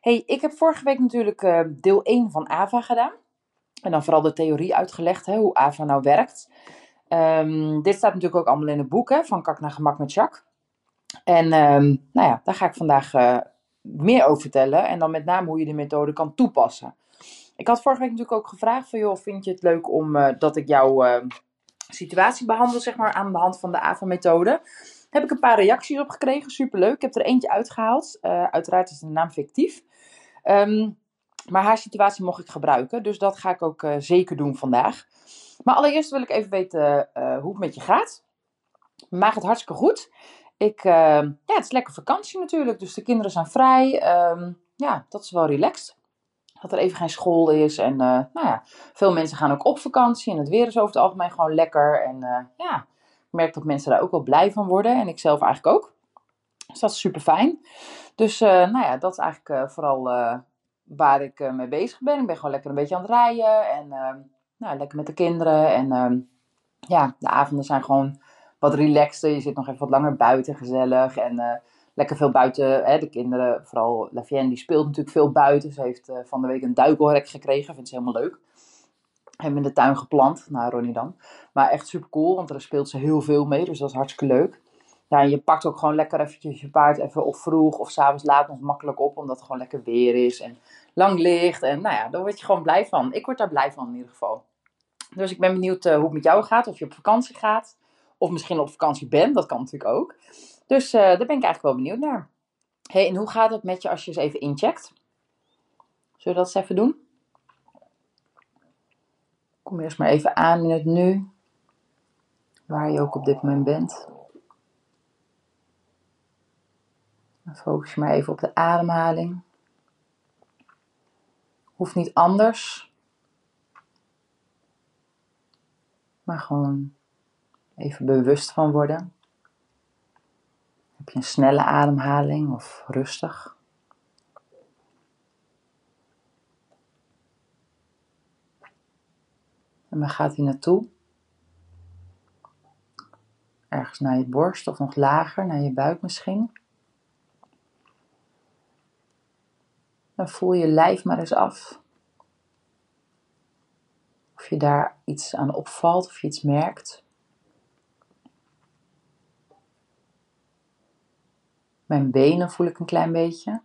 Hey, ik heb vorige week natuurlijk uh, deel 1 van AVA gedaan. En dan vooral de theorie uitgelegd, hè, hoe AVA nou werkt. Um, dit staat natuurlijk ook allemaal in het boek hè, van Kak naar Gemak met Jacques. En um, nou ja, daar ga ik vandaag uh, meer over vertellen. En dan met name hoe je de methode kan toepassen. Ik had vorige week natuurlijk ook gevraagd van, joh, vind je het leuk om uh, dat ik jouw uh, situatie behandel, zeg maar, aan de hand van de AVA-methode? Heb ik een paar reacties op gekregen, superleuk. Ik heb er eentje uitgehaald. uiteraard is de naam fictief. Um, maar haar situatie mocht ik gebruiken, dus dat ga ik ook uh, zeker doen vandaag. Maar allereerst wil ik even weten uh, hoe het met je gaat. Mij gaat hartstikke goed. Ik, uh, ja, het is lekker vakantie natuurlijk, dus de kinderen zijn vrij. Um, ja, dat is wel relaxed. Dat er even geen school is. En nou ja, veel mensen gaan ook op vakantie. En het weer is over het algemeen gewoon lekker. En ja, ik merk dat mensen daar ook wel blij van worden. En ik zelf eigenlijk ook. Dus dat is super fijn. Dus nou ja, dat is eigenlijk vooral waar ik mee bezig ben. Ik ben gewoon lekker een beetje aan het rijden en uh, nou, lekker met de kinderen. En uh, ja, de avonden zijn gewoon wat relaxter. Je zit nog even wat langer buiten, gezellig. En eh, lekker veel buiten. Hè, de kinderen, vooral Lavienne, die speelt natuurlijk veel buiten. Ze heeft van de week een duikelrek gekregen. Vindt ze helemaal leuk. Hebben in de tuin geplant. Nou, Ronnie dan. Maar echt super cool, want daar speelt ze heel veel mee. Dus dat is hartstikke leuk ja, je pakt ook gewoon lekker eventjes je paard even of vroeg of s'avonds laat nog makkelijk op, omdat het gewoon lekker weer is en lang ligt. En nou ja, daar word je gewoon blij van. Ik word daar blij van in ieder geval. Dus ik ben benieuwd uh, hoe het met jou gaat, of je op vakantie gaat, of misschien op vakantie bent, dat kan natuurlijk ook. Dus uh, daar ben ik eigenlijk wel benieuwd naar. hey, en hoe gaat het met je als je eens even incheckt? Zullen we dat eens even doen? Kom eerst maar even aan in het nu, waar je ook op dit moment bent. Focus je maar even op de ademhaling. Hoeft niet anders. Maar gewoon even bewust van worden. Heb je een snelle ademhaling of rustig? En waar gaat hij naartoe? Ergens naar je borst of nog lager, naar je buik misschien. Dan voel je lijf maar eens af. Of je daar iets aan opvalt, of je iets merkt. Mijn benen voel ik een klein beetje.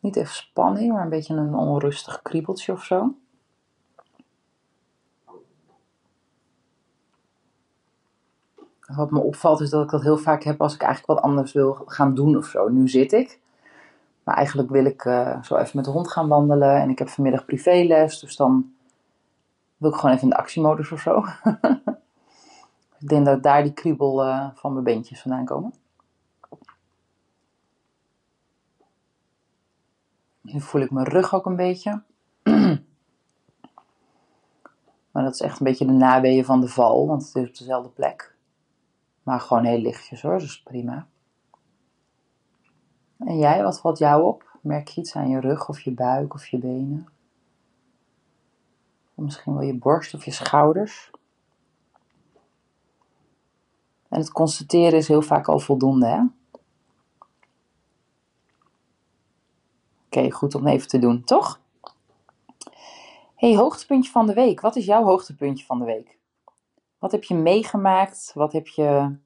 Niet even spanning, maar een beetje een onrustig kriebeltje of zo. Wat me opvalt is dat ik dat heel vaak heb als ik eigenlijk wat anders wil gaan doen of zo. Nu zit ik. Maar eigenlijk wil ik uh, zo even met de hond gaan wandelen. En ik heb vanmiddag privéles. Dus dan wil ik gewoon even in de actiemodus of zo. ik denk dat daar die kriebel uh, van mijn beentjes vandaan komen. Nu voel ik mijn rug ook een beetje. maar dat is echt een beetje de naweeën van de val. Want het is op dezelfde plek. Maar gewoon heel lichtjes hoor. Dus prima. En jij, wat valt jou op? Merk je iets aan je rug of je buik of je benen? Of misschien wel je borst of je schouders? En het constateren is heel vaak al voldoende, hè? Oké, goed om even te doen, toch? hey, hoogtepuntje van de week. Wat is jouw hoogtepuntje van de week? Wat heb je meegemaakt? Wat heb je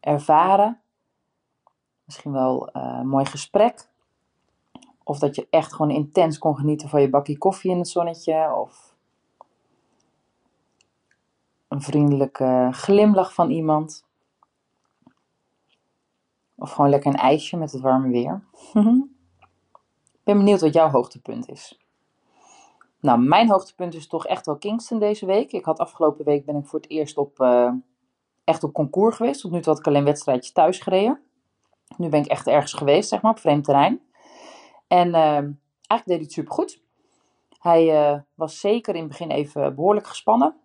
ervaren? Misschien wel een mooi gesprek. Of dat je echt gewoon intens kon genieten van je bakje koffie in het zonnetje. Of een vriendelijke glimlach van iemand. Of gewoon lekker een ijsje met het warme weer. Ik ben benieuwd wat jouw hoogtepunt is. Nou, mijn hoogtepunt is toch echt wel Kingston deze week. Ik had afgelopen week ben ik voor het eerst op, uh, echt op concours geweest. Tot nu toe had ik alleen wedstrijdjes thuis gereden. Nu ben ik echt ergens geweest, zeg maar, op vreemd terrein. En uh, eigenlijk deed hij het supergoed. Hij uh, was zeker in het begin even behoorlijk gespannen.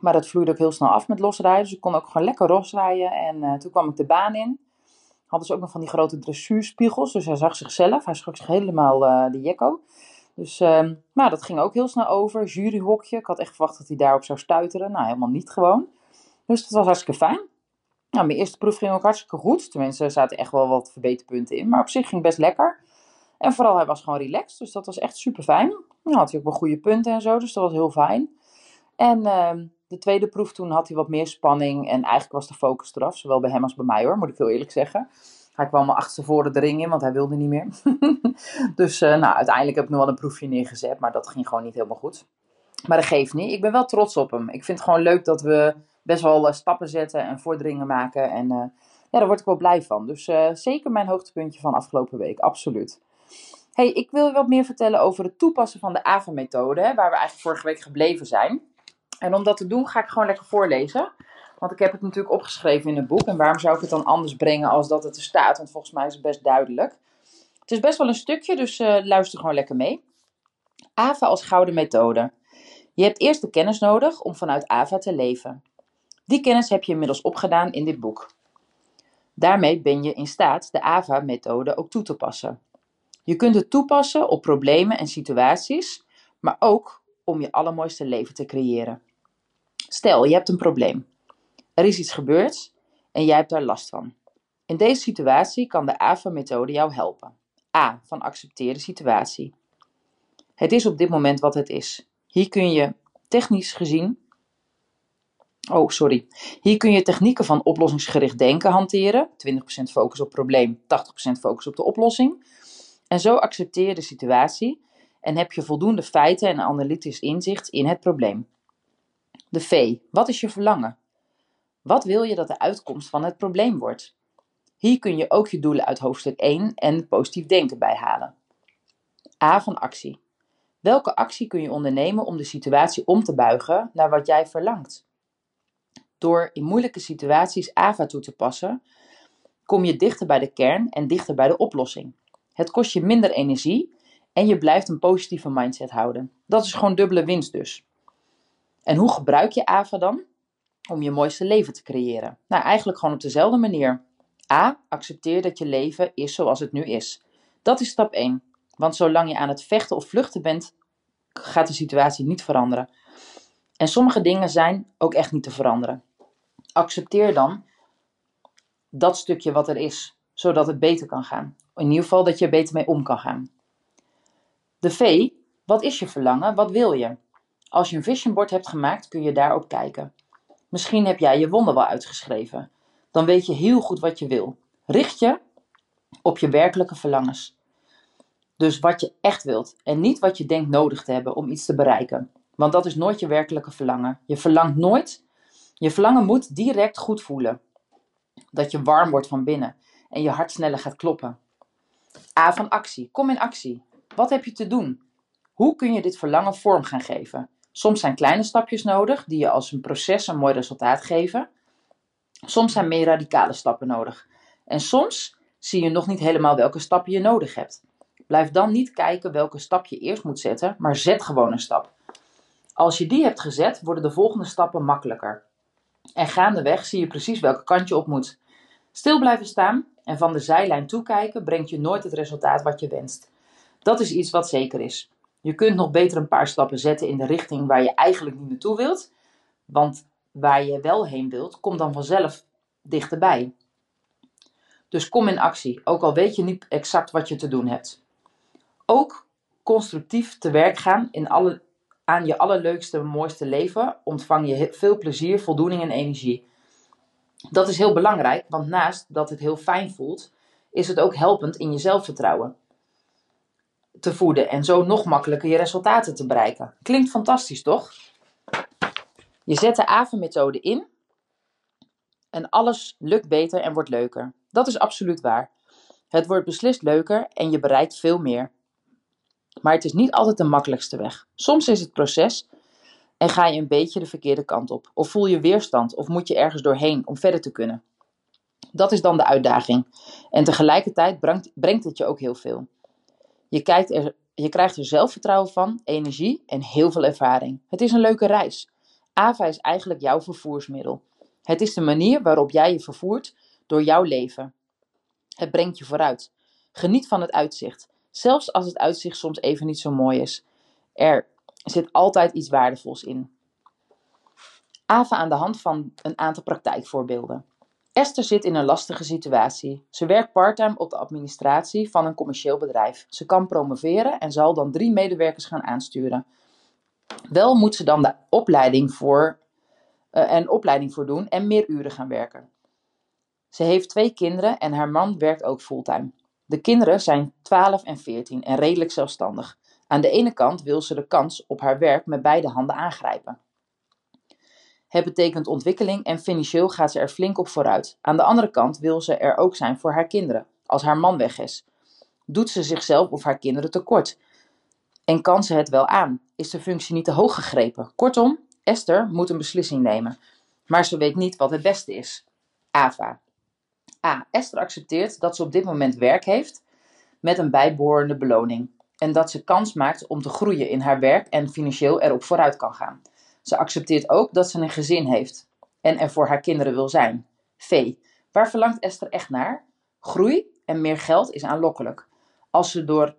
Maar dat vloeide ook heel snel af met losrijden. Dus ik kon ook gewoon lekker losrijden. En uh, toen kwam ik de baan in. Hadden ze ook nog van die grote dressuurspiegels. Dus hij zag zichzelf. Hij schrok zich helemaal uh, de jekko. Dus uh, maar dat ging ook heel snel over. Juryhokje. Ik had echt verwacht dat hij daarop zou stuiteren. Nou, helemaal niet gewoon. Dus dat was hartstikke fijn. Nou, mijn eerste proef ging ook hartstikke goed. Tenminste, er zaten echt wel wat verbeterpunten in. Maar op zich ging best lekker. En vooral, hij was gewoon relaxed. Dus dat was echt super fijn. Nou, had hij ook wel goede punten en zo. Dus dat was heel fijn. En uh, de tweede proef toen had hij wat meer spanning. En eigenlijk was de focus eraf. Zowel bij hem als bij mij hoor, moet ik heel eerlijk zeggen. Hij kwam al achterstevoren de ring in, want hij wilde niet meer. dus uh, nou, uiteindelijk heb ik nog wel een proefje neergezet. Maar dat ging gewoon niet helemaal goed. Maar dat geeft niet. Ik ben wel trots op hem. Ik vind het gewoon leuk dat we best wel uh, stappen zetten en vorderingen maken. En uh, ja, daar word ik wel blij van. Dus zeker mijn hoogtepuntje van afgelopen week. Absoluut. Hey, ik wil wat meer vertellen over het toepassen van de AVA-methode. Waar we eigenlijk vorige week gebleven zijn. En om dat te doen ga ik gewoon lekker voorlezen. Want ik heb het natuurlijk opgeschreven in het boek. En waarom zou ik het dan anders brengen als dat het er staat? Want volgens mij is het best duidelijk. Het is best wel een stukje, dus luister gewoon lekker mee. AVA als gouden methode. Je hebt eerst de kennis nodig om vanuit AVA te leven. Die kennis heb je inmiddels opgedaan in dit boek. Daarmee ben je in staat de AVA-methode ook toe te passen. Je kunt het toepassen op problemen en situaties, maar ook om je allermooiste leven te creëren. Stel, je hebt een probleem. Er is iets gebeurd en jij hebt daar last van. In deze situatie kan de AVA-methode jou helpen. A. Van accepteer de situatie. Het is op dit moment wat het is. Hier kun je technisch gezien. Oh, sorry. Hier kun je technieken van oplossingsgericht denken hanteren. 20% focus op probleem, 80% focus op de oplossing. En zo accepteer je de situatie en heb je voldoende feiten en analytisch inzicht in het probleem. De V. Wat is je verlangen? Wat wil je dat de uitkomst van het probleem wordt? Hier kun je ook je doelen uit hoofdstuk 1 en positief denken bijhalen. A van actie. Welke actie kun je ondernemen om de situatie om te buigen naar wat jij verlangt? Door in moeilijke situaties AVA toe te passen, kom je dichter bij de kern en dichter bij de oplossing. Het kost je minder energie en je blijft een positieve mindset houden. Dat is gewoon dubbele winst dus. En hoe gebruik je AVA dan? Om je mooiste leven te creëren. Nou, eigenlijk gewoon op dezelfde manier. A. Accepteer dat je leven is zoals het nu is. Dat is stap 1. Want zolang je aan het vechten of vluchten bent, gaat de situatie niet veranderen. En sommige dingen zijn ook echt niet te veranderen. Accepteer dan dat stukje wat er is, zodat het beter kan gaan. In ieder geval dat je er beter mee om kan gaan. De V, wat is je verlangen? Wat wil je? Als je een vision board hebt gemaakt, kun je daarop kijken. Misschien heb jij je wonder wel uitgeschreven. Dan weet je heel goed wat je wil. Richt je op je werkelijke verlangens. Dus wat je echt wilt en niet wat je denkt nodig te hebben om iets te bereiken. Want dat is nooit je werkelijke verlangen. Je verlangt nooit. Je verlangen moet direct goed voelen. Dat je warm wordt van binnen en je hart sneller gaat kloppen. A van actie. Kom in actie. Wat heb je te doen? Hoe kun je dit verlangen vorm gaan geven? Soms zijn kleine stapjes nodig die je als een proces een mooi resultaat geven. Soms zijn meer radicale stappen nodig. En soms zie je nog niet helemaal welke stappen je nodig hebt. Blijf dan niet kijken welke stap je eerst moet zetten, maar zet gewoon een stap. Als je die hebt gezet, worden de volgende stappen makkelijker. En gaandeweg zie je precies welke kant je op moet. Stil blijven staan en van de zijlijn toekijken brengt je nooit het resultaat wat je wenst. Dat is iets wat zeker is. Je kunt nog beter een paar stappen zetten in de richting waar je eigenlijk niet naartoe wilt. Want waar je wel heen wilt, kom dan vanzelf dichterbij. Dus kom in actie, ook al weet je niet exact wat je te doen hebt. Ook constructief te werk gaan in alle, aan je allerleukste, mooiste leven ontvang je veel plezier, voldoening en energie. Dat is heel belangrijk, want naast dat het heel fijn voelt, is het ook helpend in je zelfvertrouwen te voeden en zo nog makkelijker je resultaten te bereiken. Klinkt fantastisch, toch? Je zet de AVE-methode in en alles lukt beter en wordt leuker. Dat is absoluut waar. Het wordt beslist leuker en je bereikt veel meer. Maar het is niet altijd de makkelijkste weg. Soms is het proces en ga je een beetje de verkeerde kant op. Of voel je weerstand of moet je ergens doorheen om verder te kunnen. Dat is dan de uitdaging. En tegelijkertijd brengt, brengt het je ook heel veel. Je er je krijgt er zelfvertrouwen van, energie en heel veel ervaring. Het is een leuke reis. AVA is eigenlijk jouw vervoersmiddel. Het is de manier waarop jij je vervoert door jouw leven. Het brengt je vooruit. Geniet van het uitzicht, zelfs als het uitzicht soms even niet zo mooi is. Er zit altijd iets waardevols in. AVA aan de hand van een aantal praktijkvoorbeelden. Esther zit in een lastige situatie. Ze werkt parttime op de administratie van een commercieel bedrijf. Ze kan promoveren en zal dan drie medewerkers gaan aansturen. Wel moet ze dan de opleiding voor, uh, een opleiding voor doen en meer uren gaan werken. Ze heeft twee kinderen en haar man werkt ook fulltime. De kinderen zijn 12 en 14 en redelijk zelfstandig. Aan de ene kant wil ze de kans op haar werk met beide handen aangrijpen. Het betekent ontwikkeling en financieel gaat ze er flink op vooruit. Aan de andere kant wil ze er ook zijn voor haar kinderen, als haar man weg is. Doet ze zichzelf of haar kinderen tekort? En kan ze het wel aan? Is de functie niet te hoog gegrepen? Kortom, Esther moet een beslissing nemen, maar ze weet niet wat het beste is. AVA. A. Esther accepteert dat ze op dit moment werk heeft met een bijbehorende beloning en dat ze kans maakt om te groeien in haar werk en financieel erop vooruit kan gaan. Ze accepteert ook dat ze een gezin heeft en er voor haar kinderen wil zijn. V. Waar verlangt Esther echt naar? Groei en meer geld is aanlokkelijk. Als ze, door,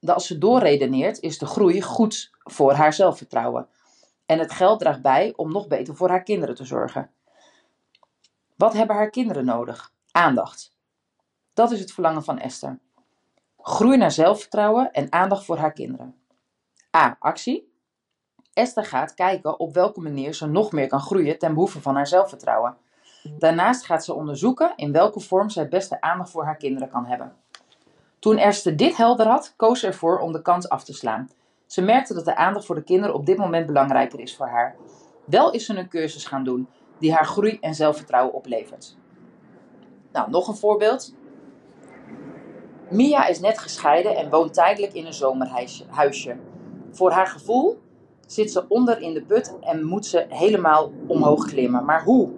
als ze doorredeneert, is de groei goed voor haar zelfvertrouwen. En het geld draagt bij om nog beter voor haar kinderen te zorgen. Wat hebben haar kinderen nodig? Aandacht. Dat is het verlangen van Esther. Groei naar zelfvertrouwen en aandacht voor haar kinderen. A. Actie. Esther gaat kijken op welke manier ze nog meer kan groeien ten behoeve van haar zelfvertrouwen. Daarnaast gaat ze onderzoeken in welke vorm zij het beste aandacht voor haar kinderen kan hebben. Toen Esther dit helder had, koos ze ervoor om de kans af te slaan. Ze merkte dat de aandacht voor de kinderen op dit moment belangrijker is voor haar. Wel is ze een cursus gaan doen die haar groei en zelfvertrouwen oplevert. Nou, nog een voorbeeld. Mia is net gescheiden en woont tijdelijk in een zomerhuisje. Voor haar gevoel zit ze onder in de put en moet ze helemaal omhoog klimmen. Maar hoe?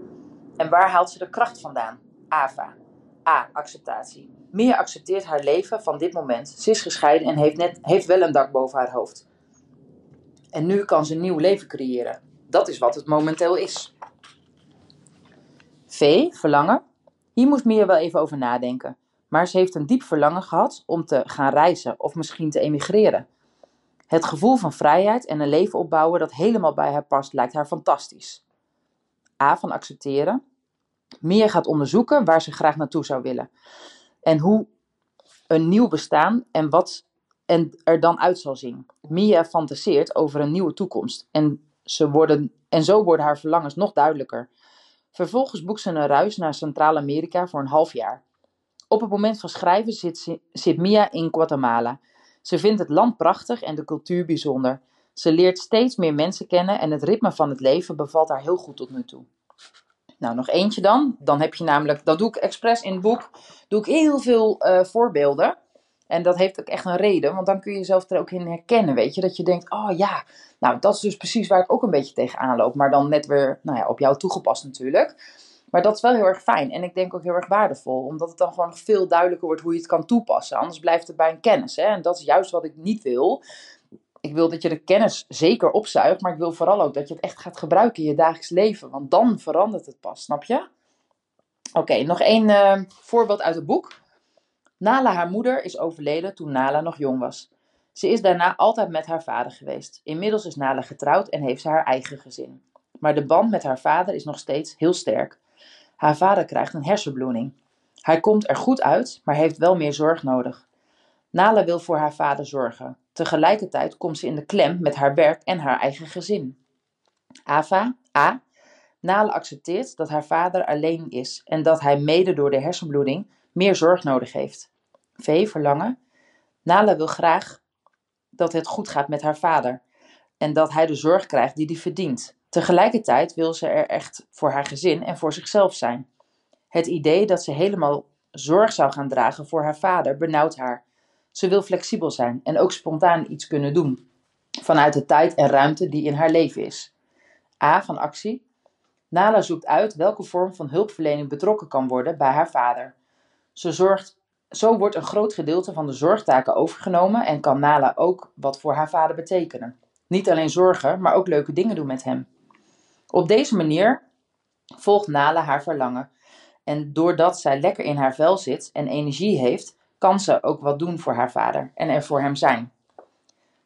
En waar haalt ze de kracht vandaan? AVA. A. Acceptatie. Mia accepteert haar leven van dit moment. Ze is gescheiden en heeft, net, heeft wel een dak boven haar hoofd. En nu kan ze een nieuw leven creëren. Dat is wat het momenteel is. V. Verlangen. Hier moest Mia wel even over nadenken. Maar ze heeft een diep verlangen gehad om te gaan reizen of misschien te emigreren. Het gevoel van vrijheid en een leven opbouwen dat helemaal bij haar past lijkt haar fantastisch. A. Van accepteren. Mia gaat onderzoeken waar ze graag naartoe zou willen. En hoe een nieuw bestaan en wat en er dan uit zal zien. Mia fantaseert over een nieuwe toekomst. En, ze worden, en zo worden haar verlangens nog duidelijker. Vervolgens boekt ze een reis naar Centraal-Amerika voor een half jaar. Op het moment van schrijven zit, Mia in Guatemala. Ze vindt het land prachtig en de cultuur bijzonder. Ze leert steeds meer mensen kennen en het ritme van het leven bevalt haar heel goed tot nu toe. Nou, nog eentje dan. Dan heb je namelijk, dat doe ik expres in het boek, doe ik heel veel uh, voorbeelden. En dat heeft ook echt een reden, want dan kun je jezelf er ook in herkennen, weet je. Dat je denkt, oh ja, nou dat is dus precies waar ik ook een beetje tegenaan loop. Maar dan net weer, nou ja, op jou toegepast natuurlijk. Maar dat is wel heel erg fijn en ik denk ook heel erg waardevol, omdat het dan gewoon veel duidelijker wordt hoe je het kan toepassen. Anders blijft het bij een kennis. Hè? En dat is juist wat ik niet wil. Ik wil dat je de kennis zeker opzuigt, maar ik wil vooral ook dat je het echt gaat gebruiken in je dagelijks leven, want dan verandert het pas, snap je? Oké, nog één uh, voorbeeld uit het boek. Nala, haar moeder, is overleden toen Nala nog jong was. Ze is daarna altijd met haar vader geweest. Inmiddels is Nala getrouwd en heeft ze haar eigen gezin. Maar de band met haar vader is nog steeds heel sterk. Haar vader krijgt een hersenbloeding. Hij komt er goed uit, maar heeft wel meer zorg nodig. Nala wil voor haar vader zorgen. Tegelijkertijd komt ze in de klem met haar werk en haar eigen gezin. Ava, A. Nala accepteert dat haar vader alleen is en dat hij mede door de hersenbloeding meer zorg nodig heeft. V. Verlangen. Nala wil graag dat het goed gaat met haar vader en dat hij de zorg krijgt die hij verdient. Tegelijkertijd wil ze er echt voor haar gezin en voor zichzelf zijn. Het idee dat ze helemaal zorg zou gaan dragen voor haar vader benauwt haar. Ze wil flexibel zijn en ook spontaan iets kunnen doen, vanuit de tijd en ruimte die in haar leven is. A van actie. Nala zoekt uit welke vorm van hulpverlening betrokken kan worden bij haar vader. Ze zorgt zo wordt een groot gedeelte van de zorgtaken overgenomen en kan Nala ook wat voor haar vader betekenen. Niet alleen zorgen, maar ook leuke dingen doen met hem. Op deze manier volgt Nala haar verlangen. En doordat zij lekker in haar vel zit en energie heeft, kan ze ook wat doen voor haar vader en er voor hem zijn.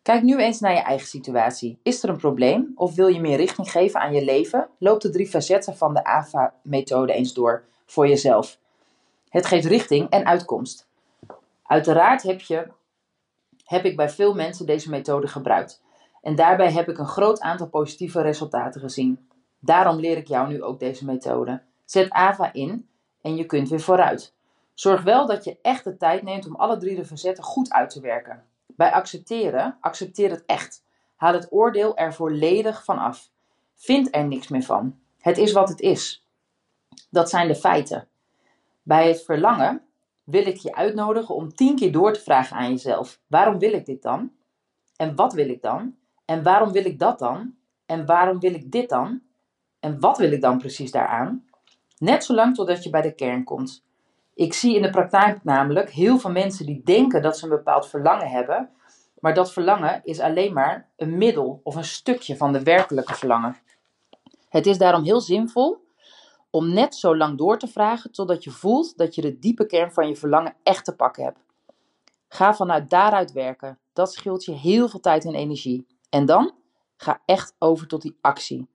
Kijk nu eens naar je eigen situatie. Is er een probleem of wil je meer richting geven aan je leven? Loop de drie facetten van de AVA-methode eens door voor jezelf. Het geeft richting en uitkomst. Uiteraard heb, je, heb ik bij veel mensen deze methode gebruikt. En daarbij heb ik een groot aantal positieve resultaten gezien. Daarom leer ik jou nu ook deze methode. Zet AVA in en je kunt weer vooruit. Zorg wel dat je echt de tijd neemt om alle drie de facetten goed uit te werken. Bij accepteren, accepteer het echt. Haal het oordeel er volledig van af. Vind er niks meer van. Het is wat het is. Dat zijn de feiten. Bij het verlangen wil ik je uitnodigen om tien keer door te vragen aan jezelf: waarom wil ik dit dan? En wat wil ik dan? En waarom wil ik dat dan? En waarom wil ik dit dan? En wat wil ik dan precies daaraan? Net zolang totdat je bij de kern komt. Ik zie in de praktijk namelijk heel veel mensen die denken dat ze een bepaald verlangen hebben, maar dat verlangen is alleen maar een middel of een stukje van de werkelijke verlangen. Het is daarom heel zinvol om net zo lang door te vragen totdat je voelt dat je de diepe kern van je verlangen echt te pakken hebt. Ga vanuit daaruit werken. Dat scheelt je heel veel tijd en energie. En dan ga echt over tot die actie.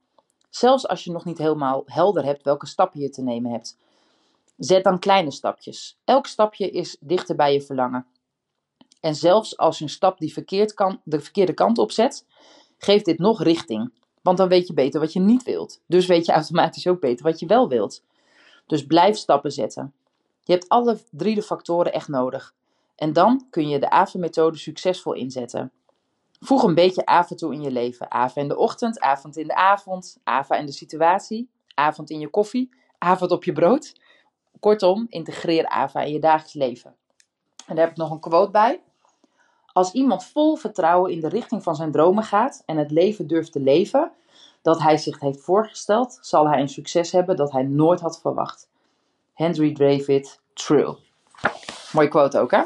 Zelfs als je nog niet helemaal helder hebt welke stappen je te nemen hebt. Zet dan kleine stapjes. Elk stapje is dichter bij je verlangen. En zelfs als je een stap die verkeerd kan, de verkeerde kant opzet, geeft dit nog richting. Want dan weet je beter wat je niet wilt. Dus weet je automatisch ook beter wat je wel wilt. Dus blijf stappen zetten. Je hebt alle drie de factoren echt nodig. En dan kun je de AVA-methode succesvol inzetten. Voeg een beetje AVA toe in je leven. AVA in de ochtend, avond in de avond, AVA in de situatie, avond in je koffie, avond op je brood. Kortom, integreer AVA in je dagelijks leven. En daar heb ik nog een quote bij. Als iemand vol vertrouwen in de richting van zijn dromen gaat en het leven durft te leven dat hij zich heeft voorgesteld, zal hij een succes hebben dat hij nooit had verwacht. Henry David True. Mooie quote ook, hè?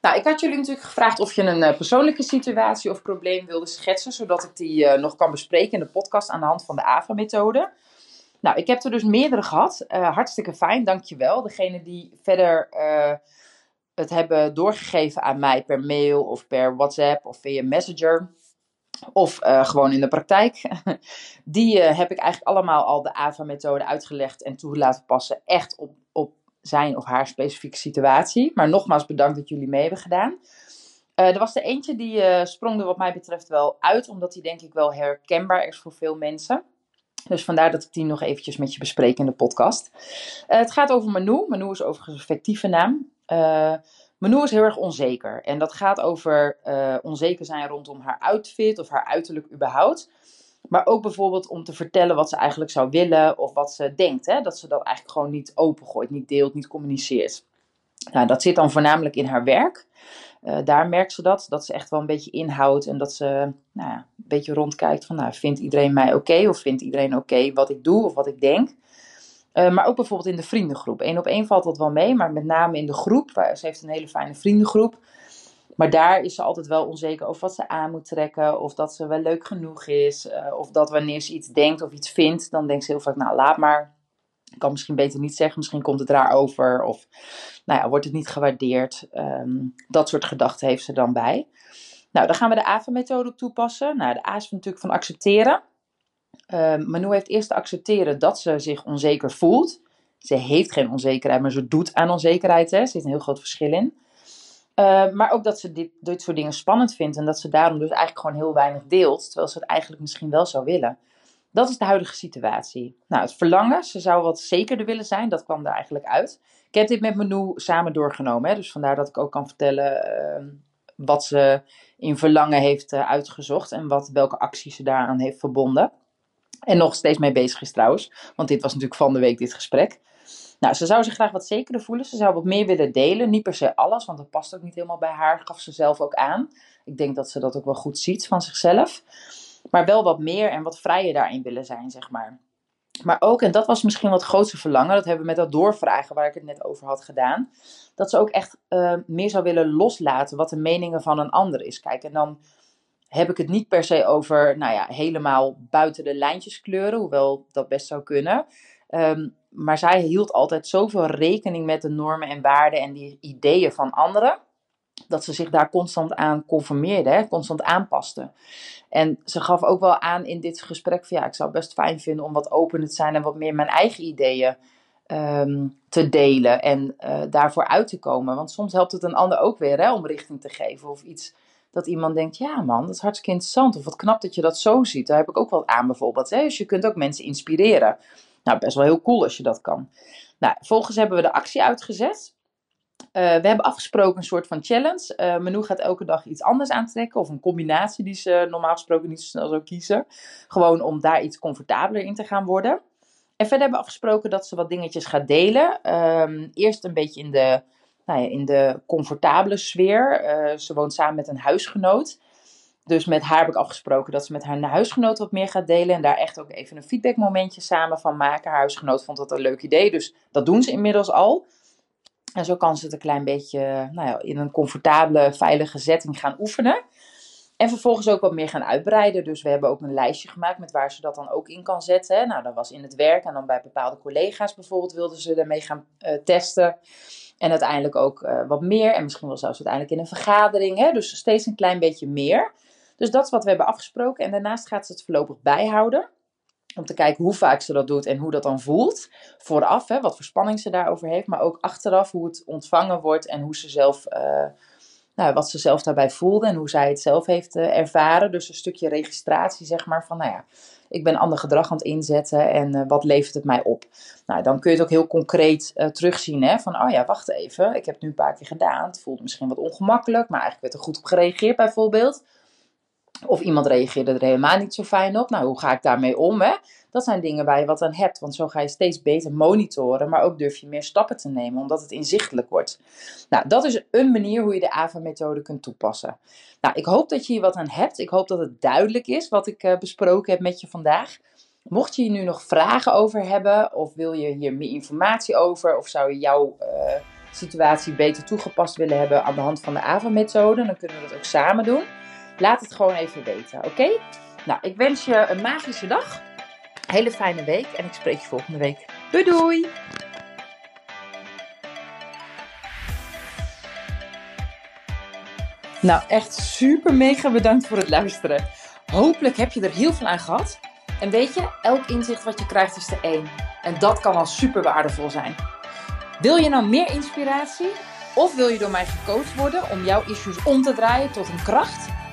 Nou, ik had jullie natuurlijk gevraagd of je een uh, persoonlijke situatie of probleem wilde schetsen, zodat ik die uh, nog kan bespreken in de podcast aan de hand van de AVA-methode. Nou, ik heb er dus meerdere gehad. Uh, hartstikke fijn, dankjewel. Degene die verder het hebben doorgegeven aan mij per mail of per WhatsApp of via Messenger. Of gewoon in de praktijk. Die heb ik eigenlijk allemaal al de AVA-methode uitgelegd en toe laten passen. Echt op, op zijn of haar specifieke situatie. Maar nogmaals bedankt dat jullie mee hebben gedaan. Uh, er was er eentje die sprong er wat mij betreft wel uit, omdat die denk ik wel herkenbaar is voor veel mensen. Dus vandaar dat ik die nog eventjes met je bespreek in de podcast. Het gaat over Manu. Manu is overigens een fictieve naam. Manu is heel erg onzeker. En dat gaat over onzeker zijn rondom haar outfit of haar uiterlijk überhaupt. Maar ook bijvoorbeeld om te vertellen wat ze eigenlijk zou willen of wat ze denkt. Hè? Dat ze dat eigenlijk gewoon niet opengooit, niet deelt, niet communiceert. Nou, dat zit dan voornamelijk in haar werk. Uh, daar merkt ze dat, dat ze echt wel een beetje inhoudt en dat ze nou een beetje rondkijkt van, nou, vindt iedereen mij oké of vindt iedereen oké wat ik doe of wat ik denk. Uh, maar ook bijvoorbeeld in de vriendengroep. Eén op één valt dat wel mee, maar met name in de groep. Ze heeft een hele fijne vriendengroep. Maar daar is ze altijd wel onzeker over wat ze aan moet trekken. Of dat ze wel leuk genoeg is. Uh, of dat wanneer ze iets denkt of iets vindt, dan denkt ze heel vaak, nou laat maar. Ik kan misschien beter niet zeggen, misschien komt het raar over. Of nou ja, wordt het niet gewaardeerd. Um, dat soort gedachten heeft ze dan bij. Nou, dan gaan we de AVA-methode op toepassen. Nou, de A is natuurlijk van accepteren. Um, Manu heeft eerst te accepteren dat ze zich onzeker voelt. Ze heeft geen onzekerheid, maar ze doet aan onzekerheid. Hè. Er zit een heel groot verschil in. Uh, maar ook dat ze dit, soort dingen spannend vindt en dat ze daarom dus eigenlijk gewoon heel weinig deelt, terwijl ze het eigenlijk misschien wel zou willen. Dat is de huidige situatie. Nou, het verlangen, ze zou wat zekerder willen zijn, dat kwam er eigenlijk uit. Ik heb dit met Manu samen doorgenomen, hè, dus vandaar dat ik ook kan vertellen uh, wat ze in verlangen heeft uh, uitgezocht en wat, welke acties ze daaraan heeft verbonden. En nog steeds mee bezig is trouwens, want dit was natuurlijk van de week dit gesprek. Nou, ze zou zich graag wat zekerder voelen. Ze zou wat meer willen delen. Niet per se alles, want dat past ook niet helemaal bij haar. Gaf ze zelf ook aan. Ik denk dat ze dat ook wel goed ziet van zichzelf. Maar wel wat meer en wat vrijer daarin willen zijn, zeg maar. Maar ook, en dat was misschien wat grootste verlangen, dat hebben we met dat doorvragen waar ik het net over had gedaan, dat ze ook echt uh, meer zou willen loslaten wat de meningen van een ander is. Kijk, en dan heb ik het niet per se over, nou ja, helemaal buiten de lijntjes kleuren, hoewel dat best zou kunnen. Um, maar zij hield altijd zoveel rekening met de normen en waarden en die ideeën van anderen, dat ze zich daar constant aan conformeerde, hè, constant aanpaste. En ze gaf ook wel aan in dit gesprek van ja, ik zou het best fijn vinden om wat opener te zijn en wat meer mijn eigen ideeën um, te delen en uh, daarvoor uit te komen. Want soms helpt het een ander ook weer hè, om richting te geven of iets dat iemand denkt, ja man, dat is hartstikke interessant. Of wat knap dat je dat zo ziet. Daar heb ik ook wel aan bijvoorbeeld. Hè? Dus je kunt ook mensen inspireren. Nou, best wel heel cool als je dat kan. Nou, vervolgens hebben we de actie uitgezet. Uh, we hebben afgesproken een soort van challenge. Uh, Manu gaat elke dag iets anders aantrekken. Of een combinatie die ze normaal gesproken niet zo snel zou kiezen. Gewoon om daar iets comfortabeler in te gaan worden. En verder hebben we afgesproken dat ze wat dingetjes gaat delen. Um, eerst een beetje in de, nou ja, in de comfortabele sfeer. Uh, ze woont samen met een huisgenoot. Dus met haar heb ik afgesproken dat ze met haar huisgenoot wat meer gaat delen. En daar echt ook even een feedbackmomentje samen van maken. Haar huisgenoot vond dat een leuk idee. Dus dat doen ze inmiddels al. En zo kan ze het een klein beetje nou ja, in een comfortabele, veilige setting gaan oefenen. En vervolgens ook wat meer gaan uitbreiden. Dus we hebben ook een lijstje gemaakt met waar ze dat dan ook in kan zetten. Nou, dat was in het werk en dan bij bepaalde collega's bijvoorbeeld wilden ze ermee gaan uh, testen. En uiteindelijk ook uh, wat meer. En misschien wel zelfs uiteindelijk in een vergadering. Hè? Dus steeds een klein beetje meer. Dus dat is wat we hebben afgesproken. En daarnaast gaat ze het voorlopig bijhouden. Om te kijken hoe vaak ze dat doet en hoe dat dan voelt. Vooraf, hè, wat voor spanning ze daarover heeft. Maar ook achteraf hoe het ontvangen wordt en hoe ze zelf, uh, nou, wat ze zelf daarbij voelde. En hoe zij het zelf heeft uh, ervaren. Dus een stukje registratie, zeg maar. Van nou ja, ik ben ander gedrag aan het inzetten en uh, wat levert het mij op? Nou, dan kun je het ook heel concreet uh, terugzien. Hè? Van, oh ja, wacht even, ik heb het nu een paar keer gedaan. Het voelt misschien wat ongemakkelijk, maar eigenlijk werd er goed op gereageerd bijvoorbeeld. Of iemand reageerde er helemaal niet zo fijn op. Nou, hoe ga ik daarmee om? Hè? Dat zijn dingen waar je wat aan hebt. Want zo ga je steeds beter monitoren. Maar ook durf je meer stappen te nemen, omdat het inzichtelijk wordt. Nou, dat is een manier hoe je de AVA-methode kunt toepassen. Nou, ik hoop dat je hier wat aan hebt. Ik hoop dat het duidelijk is wat ik uh, besproken heb met je vandaag. Mocht je hier nu nog vragen over hebben, of wil je hier meer informatie over, of zou je jouw uh, situatie beter toegepast willen hebben aan de hand van de AVA-methode, dan kunnen we dat ook samen doen. Laat het gewoon even weten, oké? Nou, ik wens je een magische dag. Hele fijne week en ik spreek je volgende week. Doei doei! Nou, echt super mega bedankt voor het luisteren. Hopelijk heb je er heel veel aan gehad. En weet je, elk inzicht wat je krijgt is er één. En dat kan al super waardevol zijn. Wil je nou meer inspiratie? Of wil je door mij gecoacht worden om jouw issues om te draaien tot een kracht?